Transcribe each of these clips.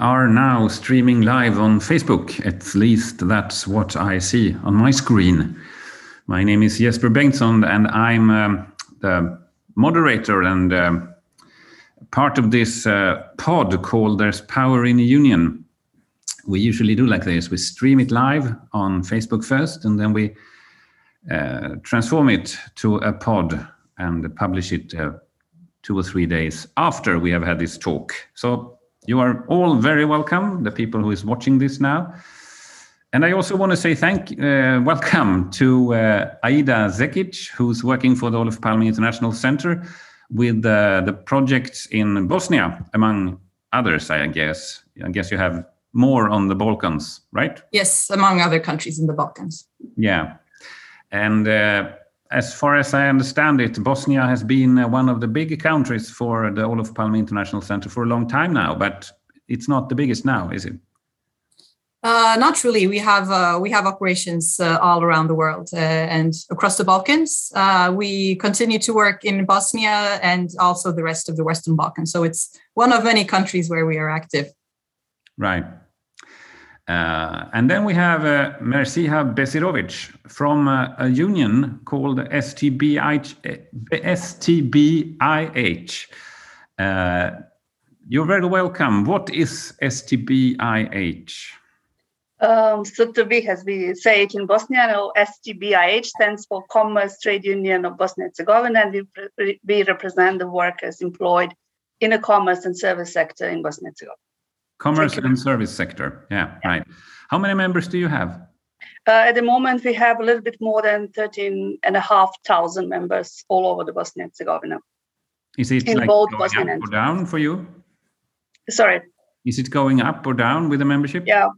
Are now streaming live on Facebook. At least that's what I see on my screen. My name is Jesper Bengtsson, and I'm um, the moderator and um, part of this uh, pod called There's Power in Union. We usually do like this we stream it live on Facebook first, and then we uh, transform it to a pod and publish it uh, two or three days after we have had this talk. So you are all very welcome, the people who is watching this now. And I also want to say thank, uh, welcome to uh, Aida Zekic, who's working for the Olof Palme International Center with uh, the projects in Bosnia, among others, I guess. I guess you have more on the Balkans, right? Yes, among other countries in the Balkans. Yeah. And uh, as far as I understand it, Bosnia has been uh, one of the big countries for the Olof Palme International Center for a long time now, but it's not the biggest now, is it? Uh, not really. We have uh, we have operations uh, all around the world uh, and across the Balkans. Uh, we continue to work in Bosnia and also the rest of the Western Balkans. So it's one of many countries where we are active. Right. Uh, and then we have uh, Mersiha Besirovic from uh, a union called STBIH. STBIH. Uh, you're very welcome. What is STBIH? Um, so to be, as we say it in Bosnia, STBIH stands for Commerce Trade Union of Bosnia and Herzegovina, and we, we represent the workers employed in the commerce and service sector in Bosnia and Herzegovina. Commerce and service sector. Yeah, yeah, right. How many members do you have? Uh, at the moment, we have a little bit more than 13,500 members all over the Bosnia and Herzegovina. Is it in like both Bosnia and or down for you? Sorry. Is it going up or down with the membership? Yeah.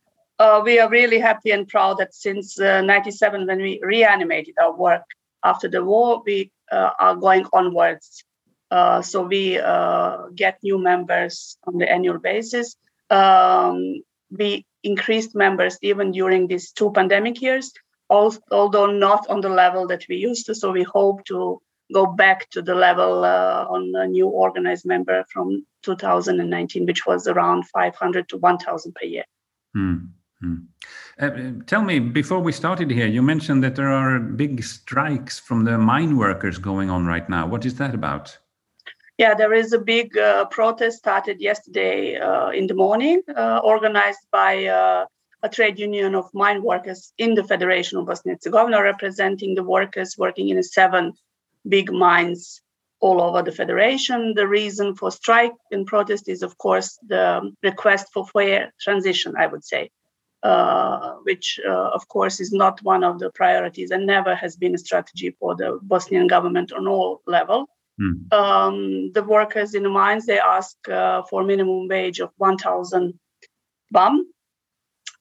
Uh, we are really happy and proud that since uh, 97, when we reanimated our work after the war, we uh, are going onwards. Uh, so we uh, get new members on the annual basis um, we increased members even during these two pandemic years, although not on the level that we used to. So we hope to go back to the level uh, on a new organized member from 2019, which was around 500 to 1,000 per year. Mm-hmm. Uh, tell me, before we started here, you mentioned that there are big strikes from the mine workers going on right now. What is that about? Yeah, there is a big uh, protest started yesterday uh, in the morning, uh, organized by uh, a trade union of mine workers in the Federation of Bosnia and Herzegovina, representing the workers working in seven big mines all over the federation. The reason for strike and protest is, of course, the request for fair transition, I would say, uh, which, uh, of course, is not one of the priorities and never has been a strategy for the Bosnian government on all level. Mm. Um, the workers in the mines they ask uh, for minimum wage of 1,000 bam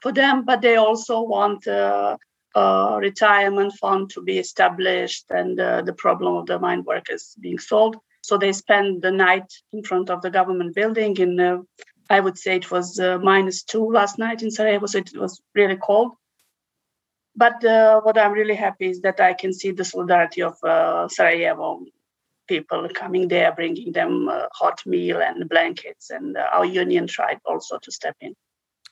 for them, but they also want uh, a retirement fund to be established and uh, the problem of the mine workers being solved. So they spend the night in front of the government building. In uh, I would say it was uh, minus two last night in Sarajevo, so it was really cold. But uh, what I'm really happy is that I can see the solidarity of Sarajevo people coming there, bringing them a hot meal and blankets. And uh, our union tried also to step in.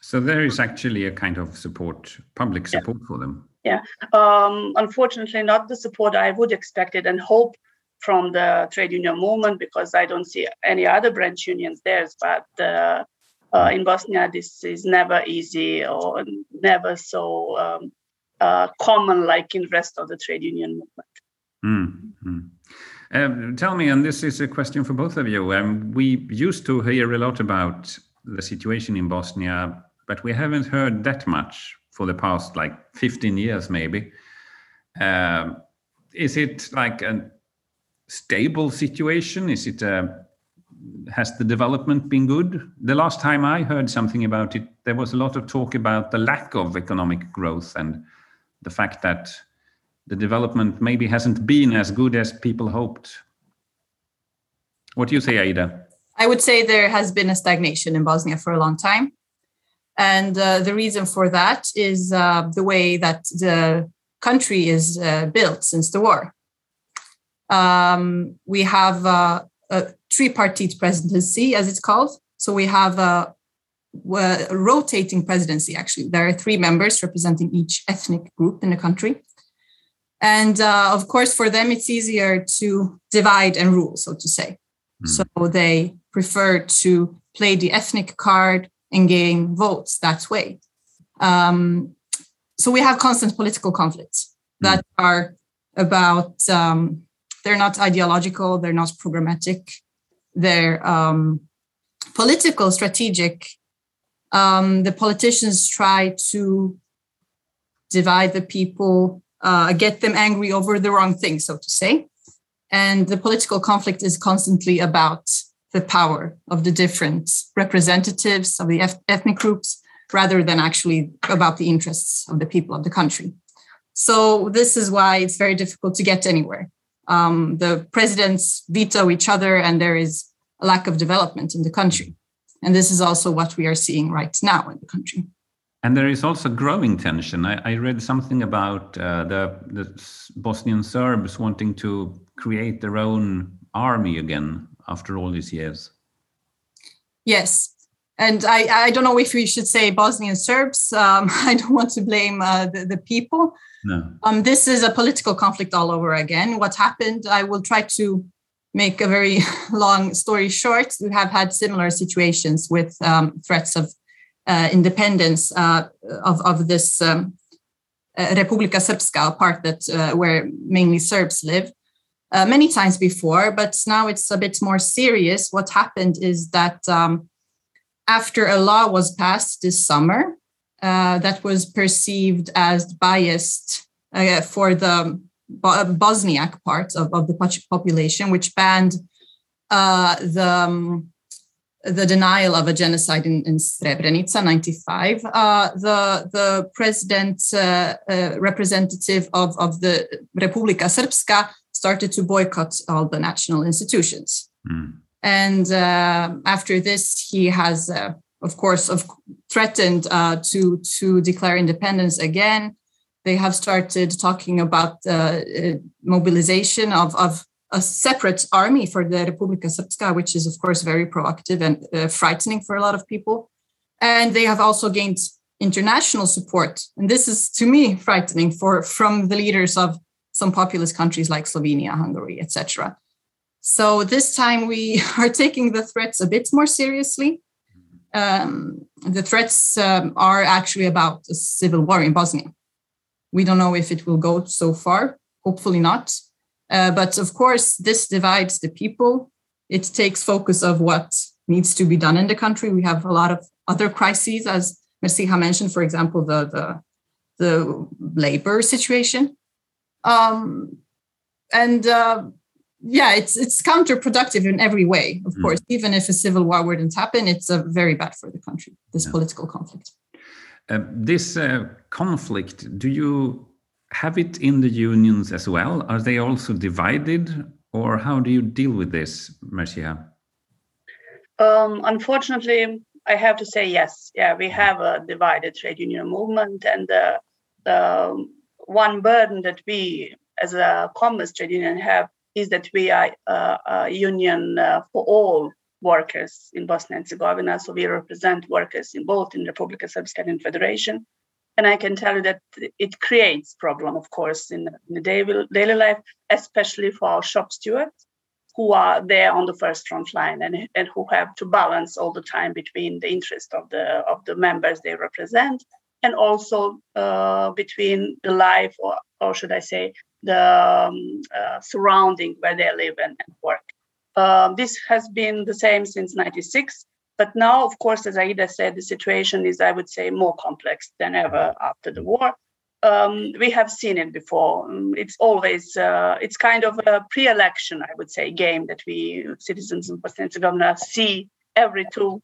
So there is actually a kind of support, public support yeah. for them. Yeah. Um, unfortunately, not the support I would expect it and hope from the trade union movement because I don't see any other branch unions there. But uh, uh, in Bosnia, this is never easy or never so um, uh, common like in the rest of the trade union movement. Mm-hmm. Um, tell me, and this is a question for both of you. Um, we used to hear a lot about the situation in Bosnia, but we haven't heard that much for the past like 15 years, maybe. Uh, is it like a stable situation? Is it a, uh, has the development been good? The last time I heard something about it, there was a lot of talk about the lack of economic growth and the fact that the development maybe hasn't been as good as people hoped. What do you say, Aida? I would say there has been a stagnation in Bosnia for a long time. And uh, the reason for that is uh, the way that the country is uh, built since the war. Um, we have a a tripartite presidency, as it's called. So we have a uh, rotating presidency, actually. There are three members representing each ethnic group in the country. And uh, of course, for them, it's easier to divide and rule, so to say. Mm. So they prefer to play the ethnic card and gain votes that way. Um, so we have constant political conflicts hmm. that are about, um, they're not ideological, they're not programmatic, they're um, political, strategic. Um, the politicians try to divide the people, uh, get them angry over the wrong thing, so to say. And the political conflict is constantly about the power of the different representatives of the ethnic groups rather than actually about the interests of the people of the country. So, this is why it's very difficult to get anywhere. Um, the presidents veto each other, and there is a lack of development in the country. And this is also what we are seeing right now in the country. And there is also growing tension. I, I read something about uh, the, the Bosnian Serbs wanting to create their own army again after all these years. Yes. And I, I don't know if we should say Bosnian Serbs. Um, I don't want to blame uh, the, the people. No. Um, this is a political conflict all over again. What happened, I will try to make a very long story short. We have had similar situations with um, threats of independence uh, of, of this um, uh, Republika Srpska, part that uh, where mainly Serbs live uh, many times before, but now it's a bit more serious. What happened is that um, after a law was passed this summer uh, that was perceived as biased uh, for the Bosniak part of, of the population, which banned uh, the um, the denial of a genocide in, in Srebrenica, 95. Uh, the, the president uh, uh, representative of, of the Republika Srpska started to boycott all the national institutions. Mm. And uh, after this, he has, uh, of course, of threatened uh, to to declare independence again. They have started talking about mobilization of, of a separate army for the Republika Srpska, which is, of course, very provocative and uh, frightening for a lot of people. And they have also gained international support. And this is, to me, frightening for from the leaders of some populous countries like Slovenia, Hungary, etc. So this time we are taking the threats a bit more seriously. Um, the threats um, are actually about a civil war in Bosnia. We don't know if it will go so far, hopefully not. Uh, but of course, this divides the people. It takes focus of what needs to be done in the country. We have a lot of other crises, as Mersiha mentioned, for example, the, the, the labor situation um, and uh, yeah, it's it's counterproductive in every way. Of mm. course, even if a civil war wouldn't happen, it's uh, very bad for the country. This yeah. political conflict. Uh, this uh, conflict, do you have it in the unions as well? Are they also divided, or how do you deal with this, Mersiha? Um, unfortunately, I have to say yes. Yeah, we have a divided trade union movement, and uh, the one burden that we as a commerce trade union have is that we are uh, a union uh, for all workers in Bosnia and Herzegovina. So we represent workers in both in Republika Srpska and Federation. And I can tell you that it creates problem, of course, in, the daily, life, especially for our shop stewards who are there on the first front line and, and who have to balance all the time between the interest of the of the members they represent and also uh, between the life, or, or should I say, the um, uh, surrounding where they live and, and work. Uh, this has been the same since 96. But now, of course, as Aida said, the situation is, I would say, more complex than ever after the war. Um, we have seen it before. Um, it's always, uh, it's kind of a pre-election, I would say, game that we citizens in Bosnia and Herzegovina see every two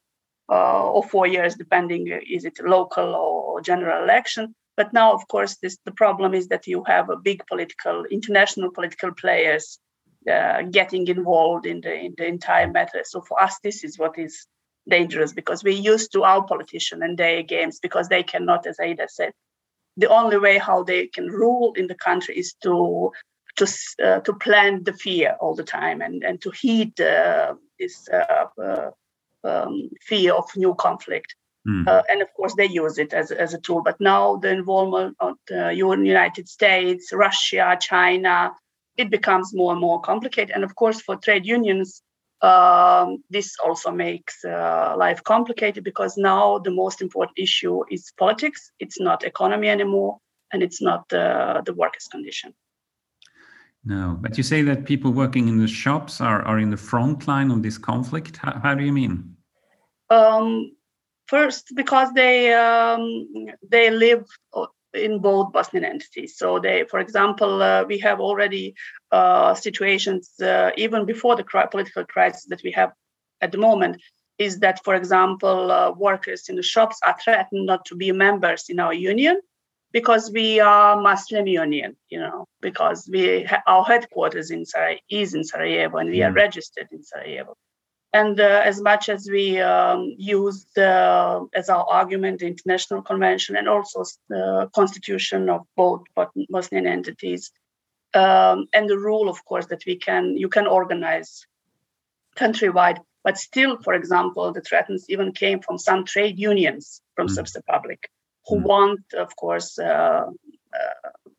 uh, or four years, depending is it local or general election. But now, of course, this the problem is that you have a big political, international political players uh, getting involved in the in the entire matter. So for us, this is what is dangerous because we're used to our politician and their games because they cannot, as Aida said, the only way how they can rule in the country is to to uh, to plant the fear all the time and and to heed uh, this uh, uh um, fear of new conflict. Mm. Uh, and of course, they use it as, as a tool. But now the involvement of the United States, Russia, China, it becomes more and more complicated. And of course, for trade unions, um, this also makes uh, life complicated because now the most important issue is politics. It's not economy anymore, and it's not uh, the workers' condition. No, but you say that people working in the shops are, are in the front line of this conflict. How, how do you mean? Um, first, because they um, they live in both Bosnian entities. So they, for example, uh, we have already uh, situations uh, even before the cri- political crisis that we have at the moment. Is that, for example, uh, workers in the shops are threatened not to be members in our union because we are Muslim union, you know, because we ha- our headquarters in Sarajevo is in Sarajevo and we are mm. registered in Sarajevo. And uh, as much as we um, use the, as our argument the international convention and also the constitution of both Bosnian entities, um, and the rule, of course, that we can you can organize countrywide. But still, for example, the threats even came from some trade unions from mm. Srpska Republic who mm. want, of course, uh, uh,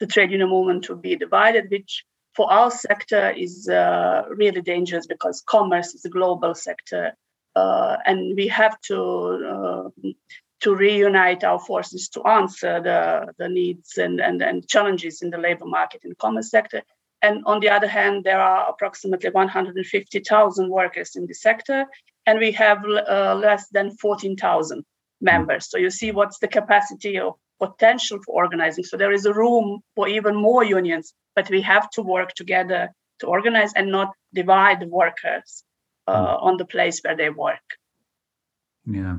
the trade union movement to be divided, which for our sector is uh, really dangerous because commerce is a global sector, uh, and we have to uh, to reunite our forces to answer the, the needs and, and, and challenges in the labor market in commerce sector. And on the other hand, there are approximately 150,000 workers in the sector, and we have uh, less than 14,000 members. So you see what's the capacity of potential for organizing. So there is a room for even more unions, but we have to work together to organize and not divide the workers uh, hmm. on the place where they work. Yeah.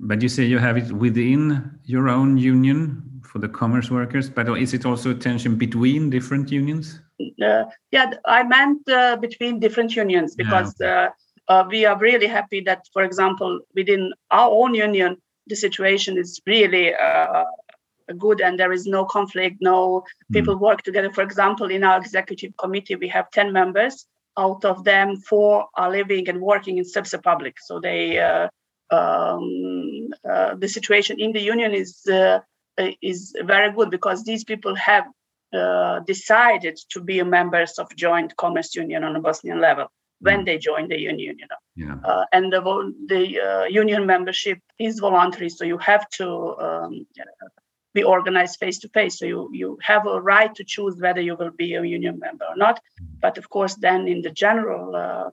But you say you have it within your own union for the commerce workers, but is it also a tension between different unions? Uh, yeah, I meant uh, between different unions because yeah. Uh, uh, we are really happy that, for example, within our own union, the situation is really uh, good and there is no conflict, no hmm. people mm. work together. For example, in our executive committee, we have 10 members. Out of them, four are living and working in Srpska Republic. So they, uh, um, uh, the situation in the union is uh, is very good because these people have uh, decided to be members of joint commerce union on a Bosnian level when they join the union you know yeah. Uh, and the, the uh, union membership is voluntary so you have to um, be organized face to face so you you have a right to choose whether you will be a union member or not mm. but of course then in the general uh,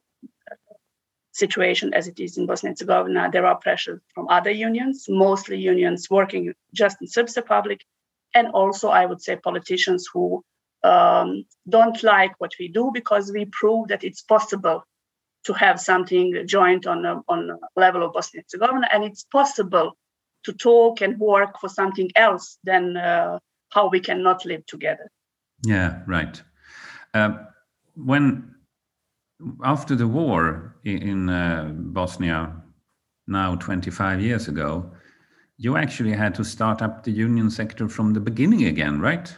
situation as it is in Bosnia and Herzegovina, there are pressures from other unions, mostly unions working just in Srpska Republic, and also I would say politicians who um, don't like what we do because we prove that it's possible to have something joint on a, on a level of Bosnia and Herzegovina, and it's possible to talk and work for something else than uh, how we cannot live together. Yeah, right. Uh, when after the war in, in uh, Bosnia, now 25 years ago, you actually had to start up the union sector from the beginning again, right?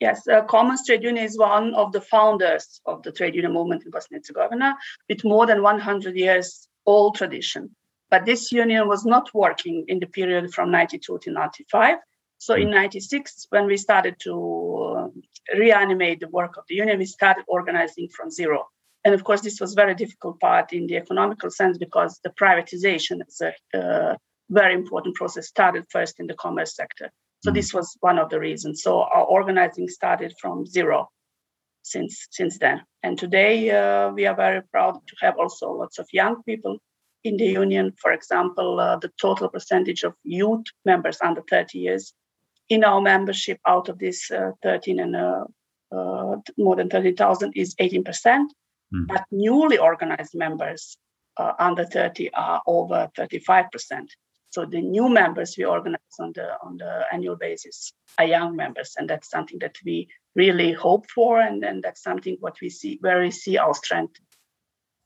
Yes, uh, Commerce Trade Union is one of the founders of the trade union movement in Bosnia and Herzegovina with more than 100 years old tradition. But this union was not working in the period from 92 to 95. So in 96, when we started to uh, reanimate the work of the union, we started organizing from zero. And of course, this was very difficult part in the economical sense because the privatization is a uh, very important process started first in the commerce sector. So mm. this was one of the reasons. So our organizing started from zero since since then. And today uh, we are very proud to have also lots of young people in the union. For example, uh, the total percentage of youth members under 30 years in our membership out of this uh, 13 and uh, uh, more than 30,000 is 18%. Mm. But newly organized members uh, under 30 are over 35%. So the new members we organize on the on the annual basis are young members, and that's something that we really hope for, and and that's something what we see where we see our strength.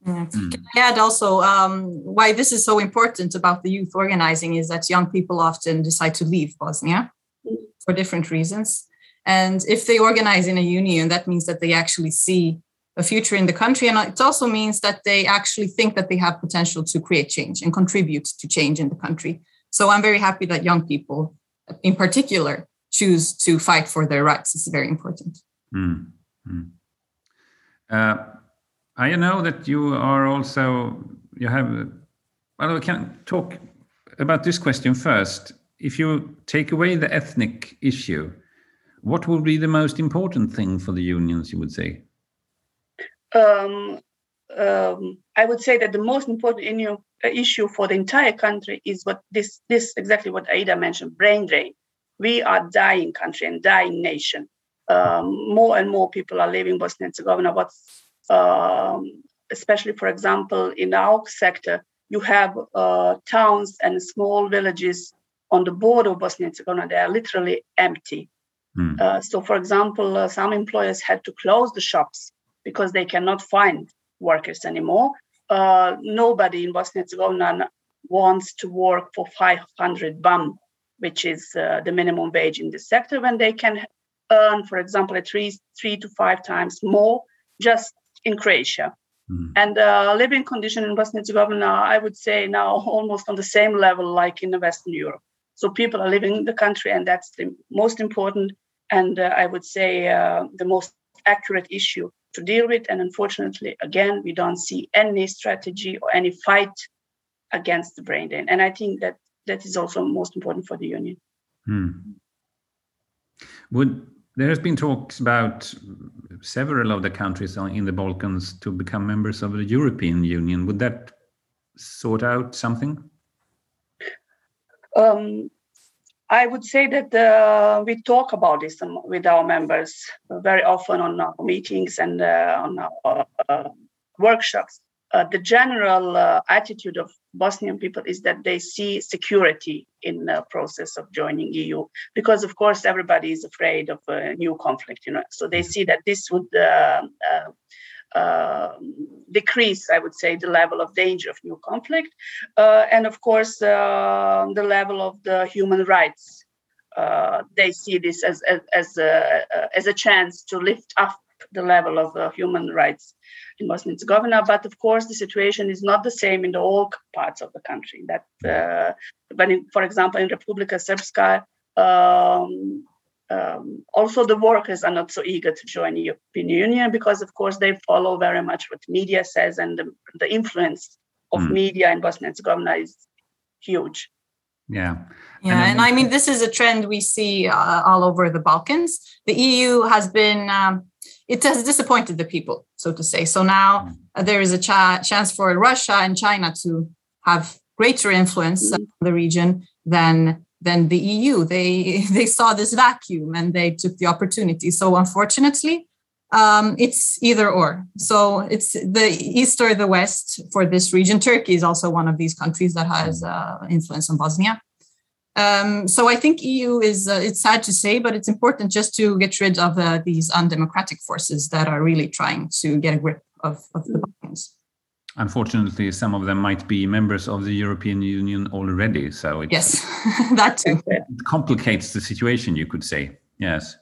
Mm. Can I add also um, why this is so important about the youth organizing is that young people often decide to leave Bosnia mm. for different reasons. And if they organize in a union, that means that they actually see a future in the country. And it also means that they actually think that they have potential to create change and contribute to change in the country. So I'm very happy that young people, in particular, choose to fight for their rights. It's very important. Mm. Mm. Uh, I know that you are also, you have, well, we can talk about this question first. If you take away the ethnic issue, what will be the most important thing for the unions, you would say? Um, um, I would say that the most important uh, issue for the entire country is what this this exactly what Aida mentioned: brain drain. We are dying country and dying nation. Um, more and more people are leaving Bosnia and Herzegovina. What's um, especially, for example, in our sector, you have uh, towns and small villages on the border of Bosnia and Herzegovina. They are literally empty. Mm. Uh, so, for example, uh, some employers had to close the shops because they cannot find workers anymore. Uh, nobody in Bosnia and Herzegovina wants to work for 500 BAM, which is uh, the minimum wage in this sector, when they can earn, for example, at three, three to five times more just in Croatia. Mm. And uh, living condition in Bosnia and Herzegovina, I would say now almost on the same level like in Western Europe. So people are living in the country, and that's the most important and uh, I would say uh, the most accurate issue to deal with. And unfortunately, again, we don't see any strategy or any fight against the brain drain. And I think that that is also most important for the union. Hmm. Would there has been talks about several of the countries in the Balkans to become members of the European Union. Would that sort out something? Um, I would say that uh, we talk about this with our members very often on our meetings and uh, on our uh, workshops. Uh, the general uh, attitude of Bosnian people is that they see security in the process of joining EU, because of course everybody is afraid of a new conflict. You know, so they see that this would uh, uh, decrease, I would say, the level of danger of new conflict, uh, and of course uh, the level of the human rights. Uh, they see this as as as a, as a chance to lift up the level of uh, human rights in Bosnia and Herzegovina. But of course, the situation is not the same in the all parts of the country. That uh, when, in, for example, in Republika Srpska, um, um, also the workers are not so eager to join the European Union because, of course, they follow very much what media says, and the, the influence of mm. media in Bosnia and Herzegovina is huge. Yeah. Yeah, and, and I mean, this is a trend we see uh, all over the Balkans. The EU has been, um, it has disappointed the people, so to say. So now mm. uh, there is a cha- chance for Russia and China to have greater influence mm. on the region than than the EU. They they saw this vacuum and they took the opportunity. So unfortunately, um, it's either or. So it's the east or the west for this region. Turkey is also one of these countries that has uh, influence on Bosnia. Um, so I think EU is uh, it's sad to say, but it's important just to get rid of uh, these undemocratic forces that are really trying to get a grip of, of the unfortunately, some of them might be members of the European Union already. So it, yes, that too. It complicates the situation, you could say. Yes.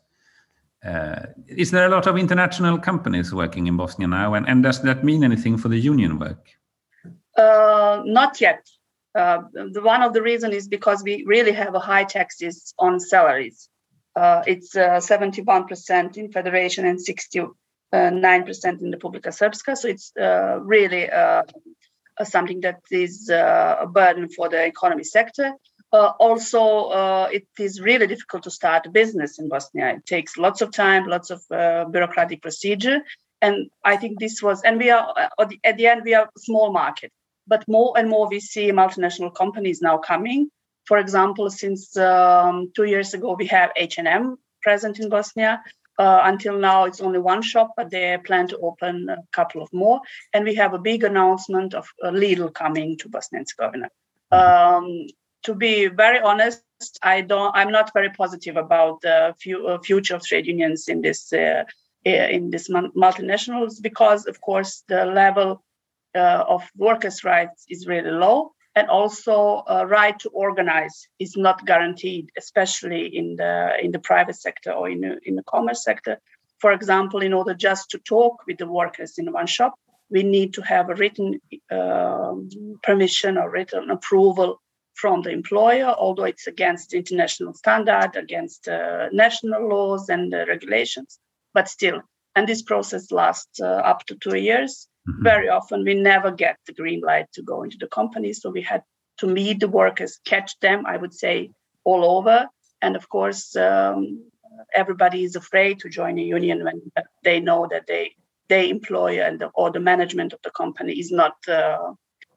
Uh, is there a lot of international companies working in Bosnia now? And, and does that mean anything for the union work? Uh, not yet. Uh, the, one of the reasons is because we really have a high taxes on salaries. Uh, it's 71% uh, in federation and 60 9% in Republika Srpska. So it's uh, really uh, something that is uh, a burden for the economy sector. Uh, also, uh, it is really difficult to start a business in Bosnia. It takes lots of time, lots of uh, bureaucratic procedure. And I think this was, and we are, at the, at the end, we are a small market. But more and more we see multinational companies now coming. For example, since um, two years ago, we have H&M present in Bosnia. Uh, until now, it's only one shop, but they plan to open a couple of more. And we have a big announcement of uh, Lidl coming to Bosnia and Herzegovina. Um, to be very honest, I don't. I'm not very positive about the fu- uh, future of trade unions in this uh, in this multinationals because, of course, the level uh, of workers' rights is really low and also a right to organize is not guaranteed, especially in the in the private sector or in the, in the commerce sector. For example, in order just to talk with the workers in one shop, we need to have a written um, permission or written approval from the employer, although it's against international standard, against uh, national laws and uh, regulations, but still. And this process lasts uh, up to two years. Mm-hmm. Very often, we never get the green light to go into the company, so we had to meet the workers, catch them. I would say all over, and of course, um, everybody is afraid to join a union when they know that they they employer and the, or the management of the company is not uh,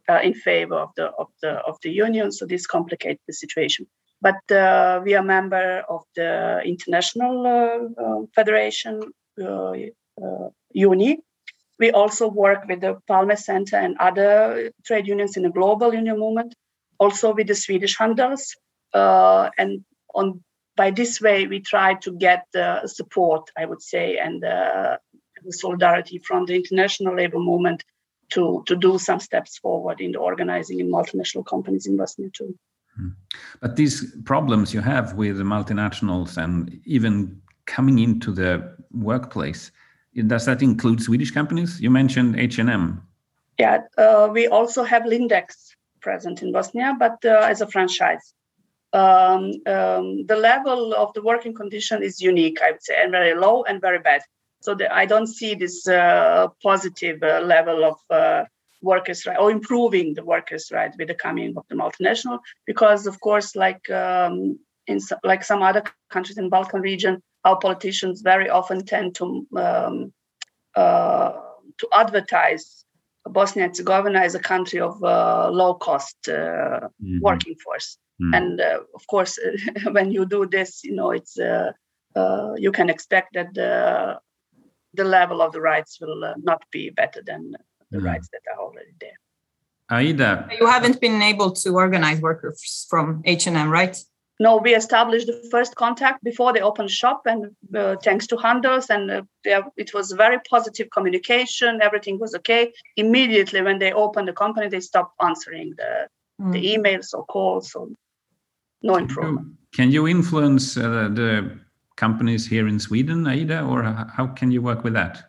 uh, in favor of the of the of the union. So this complicates the situation. But uh, we are member of the international uh, uh, federation UNI. We also work with the Palme Center and other trade unions in the global union movement. Also with the Swedish Handels, and on by this way we try to get the support, I would say, and the solidarity from the international labor movement to, to do some steps forward in the organizing in multinational companies in Bosnia too. Hmm. But these problems you have with the multinationals and even coming into the workplace, does that include Swedish companies? You mentioned H&M. Yeah, uh, we also have Lindex present in Bosnia, but uh, as a franchise. Um, um, the level of the working condition is unique, I would say, and very low and very bad. So the, I don't see this uh, positive uh, level of uh, workers' right or improving the workers' right with the coming of the multinational, because of course, like um, in like some other countries in Balkan region, our politicians very often tend to um, uh, to advertise Bosnia and Herzegovina as a country of uh, low cost uh, mm-hmm. working force. Mm. And of course, when you do this, you know, it's you can expect that the the level of the rights will uh, not be better than the mm. rights that are already there. Aida, you haven't been able to organize workers from H&M, right? No, we established the first contact before they opened shop, and uh, thanks to Handels, and uh, it was very positive communication. Everything was okay. Immediately, when they opened the company, they stopped answering the mm. the emails or calls, so no improvement. Can you influence uh, the companies here in Sweden, Aida, or how can you work with that?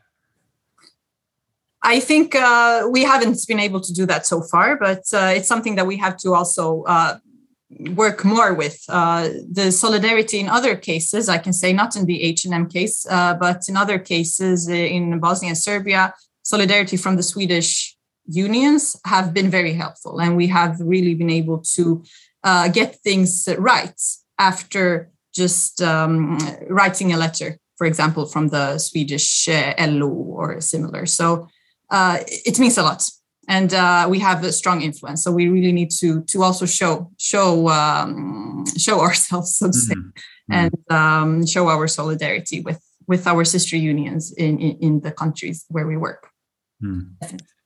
I think uh, we haven't been able to do that so far, but uh, it's something that we have to also uh, work more with. Uh, the solidarity in other cases, I can say, not in the H&M case, uh, but in other cases uh, in Bosnia and Serbia, solidarity from the Swedish unions have been very helpful, and we have really been able to get things right after just um, writing a letter, for example, from the Swedish uh, LO or similar. So uh, it means a lot, and uh, we have a strong influence. So we really need to to also show show um, show ourselves, so to say, mm-hmm. and um, show our solidarity with with our sister unions in in, in the countries where we work. Mm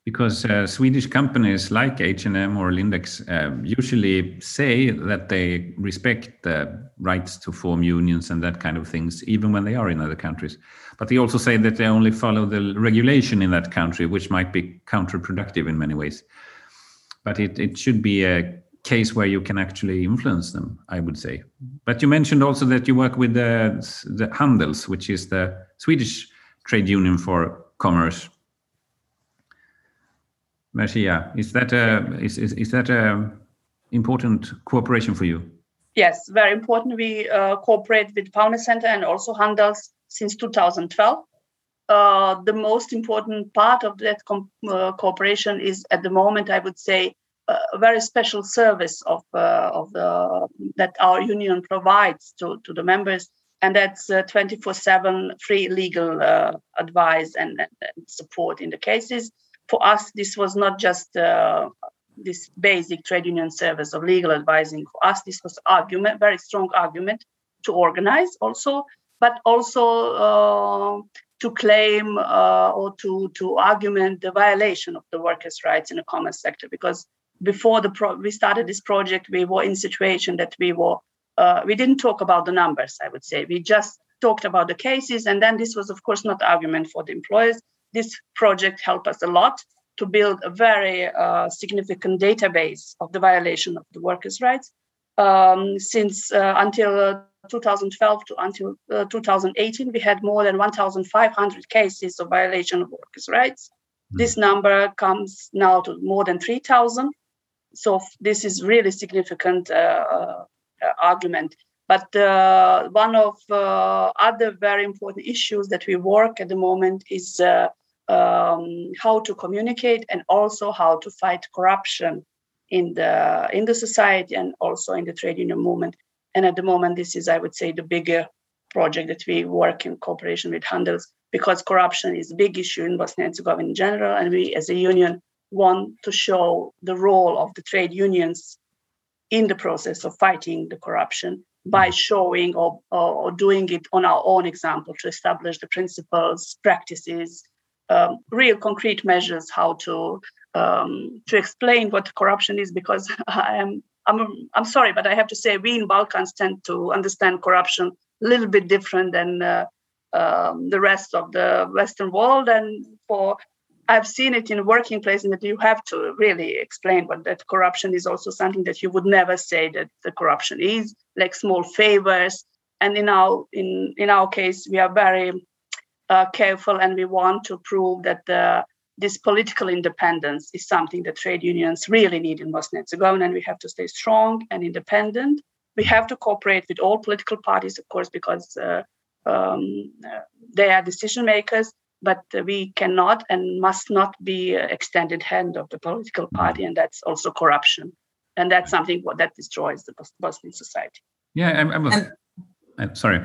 because uh, Swedish companies like H&M or Lindex uh, usually say that they respect the rights to form unions and that kind of things, even when they are in other countries. But they also say that they only follow the regulation in that country, which might be counterproductive in many ways. But it, it should be a case where you can actually influence them, I would say. But you mentioned also that you work with the, the Handels, which is the Swedish trade union for commerce Mersiha, is that a is, is, is that a important cooperation for you? Yes, very important. We uh, cooperate with Palme Center and also Handels since 2012. Uh, the most important part of that uh, cooperation is at the moment, I would say, a very special service of uh, of the that our union provides to, to the members, and that's 24/7 uh, free legal uh, advice and, and support in the cases for us, this was not just uh, this basic trade union service of legal advising. For us, this was argument, very strong argument to organize also, but also uh, to claim uh, or to to argument the violation of the workers' rights in the commerce sector. Because before the pro- we started this project, we were in situation that we were uh, we didn't talk about the numbers. I would say we just talked about the cases, and then this was of course not argument for the employers this project helped us a lot to build a very uh, significant database of the violation of the workers' rights. Um, since uh, until uh, 2012 to until uh, 2018, we had more than 1,500 cases of violation of workers' rights. Mm. This number comes now to more than 3,000. So this is really significant uh, uh, argument. But uh, one of uh, other very important issues that we work at the moment is uh, um, how to communicate and also how to fight corruption in the in the society and also in the trade union movement. And at the moment, this is, I would say, the bigger project that we work in cooperation with Handels because corruption is a big issue in Bosnia and Herzegovina in general, and we as a union want to show the role of the trade unions in the process of fighting the corruption by showing or, or, doing it on our own example to establish the principles, practices, um, real concrete measures how to um, to explain what corruption is. Because I am I'm I'm sorry, but I have to say we in Balkans tend to understand corruption a little bit different than uh, um, the rest of the Western world, and for I've seen it in working places that you have to really explain what that corruption is also something that you would never say that the corruption is, like small favors. And in our in in our case, we are very uh, careful and we want to prove that the, this political independence is something that trade unions really need in Bosnia and Herzegovina, and we have to stay strong and independent. We have to cooperate with all political parties, of course, because uh, um, they are decision makers but we cannot and must not be extended hand of the political party, and that's also corruption, and that's something that destroys the Bosnian society. Yeah, I'm, I'm, and, I'm sorry.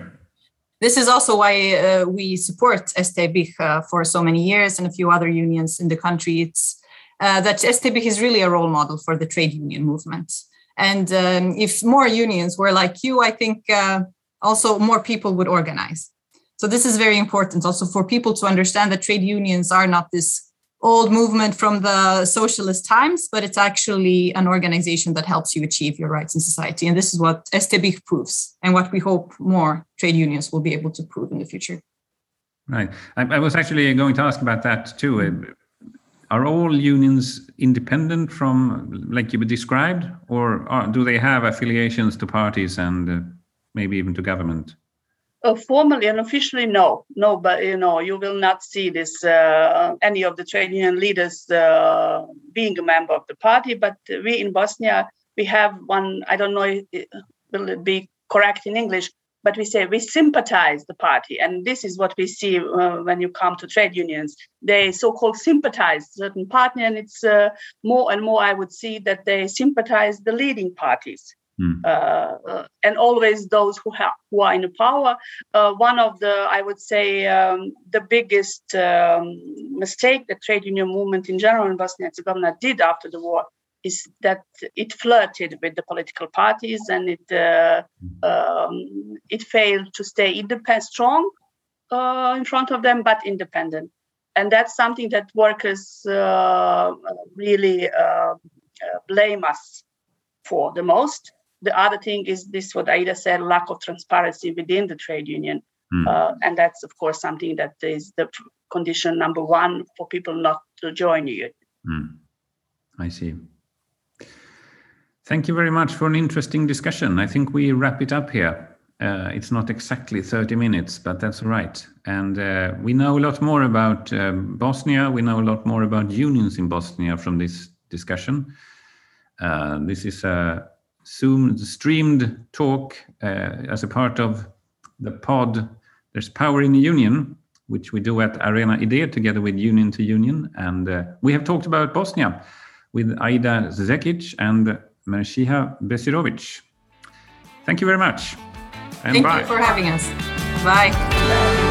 This is also why uh, we support STBIH uh, for so many years and a few other unions in the country. It's uh, that STBIH is really a role model for the trade union movement. And um, if more unions were like you, I think uh, also more people would organize. So this is very important also for people to understand that trade unions are not this old movement from the socialist times, but it's actually an organization that helps you achieve your rights in society. And this is what STBIH proves and what we hope more trade unions will be able to prove in the future. Right. I, I was actually going to ask about that too. Uh, are all unions independent from, like you described, or are, do they have affiliations to parties and uh, maybe even to government? Uh, formally and officially, no, no. But you know, you will not see this uh, any of the trade union leaders uh, being a member of the party. But we in Bosnia, we have one. I don't know, if it will it be correct in English? But we say we sympathize the party, and this is what we see uh, when you come to trade unions. They so-called sympathize certain party, and it's uh, more and more. I would see that they sympathize the leading parties Mm. Uh, and always those who have who are in power. Uh, one of the, I would say, um, the biggest um, mistake the trade union movement in general in Bosnia and Herzegovina did after the war is that it flirted with the political parties and it uh, um, it failed to stay independent, strong uh, in front of them, but independent. And that's something that workers uh, really uh, blame us for the most the other thing is this what Aida said lack of transparency within the trade union. Mm. Uh, and that's, of course, something that is the condition number one for people not to join you. Mm. I see. Thank you very much for an interesting discussion. I think we wrap it up here. Uh, it's not exactly 30 minutes, but that's right. And uh, we know a lot more about um, Bosnia. We know a lot more about unions in Bosnia from this discussion. Uh, this is a Zoom streamed talk uh, as a part of the pod. There's Power in the Union, which we do at Arena Idea together with Union to Union. And uh, we have talked about Bosnia with Aida Zekic and Mersiha Besirovic. Thank you very much. And Thank bye. you for having us. Bye.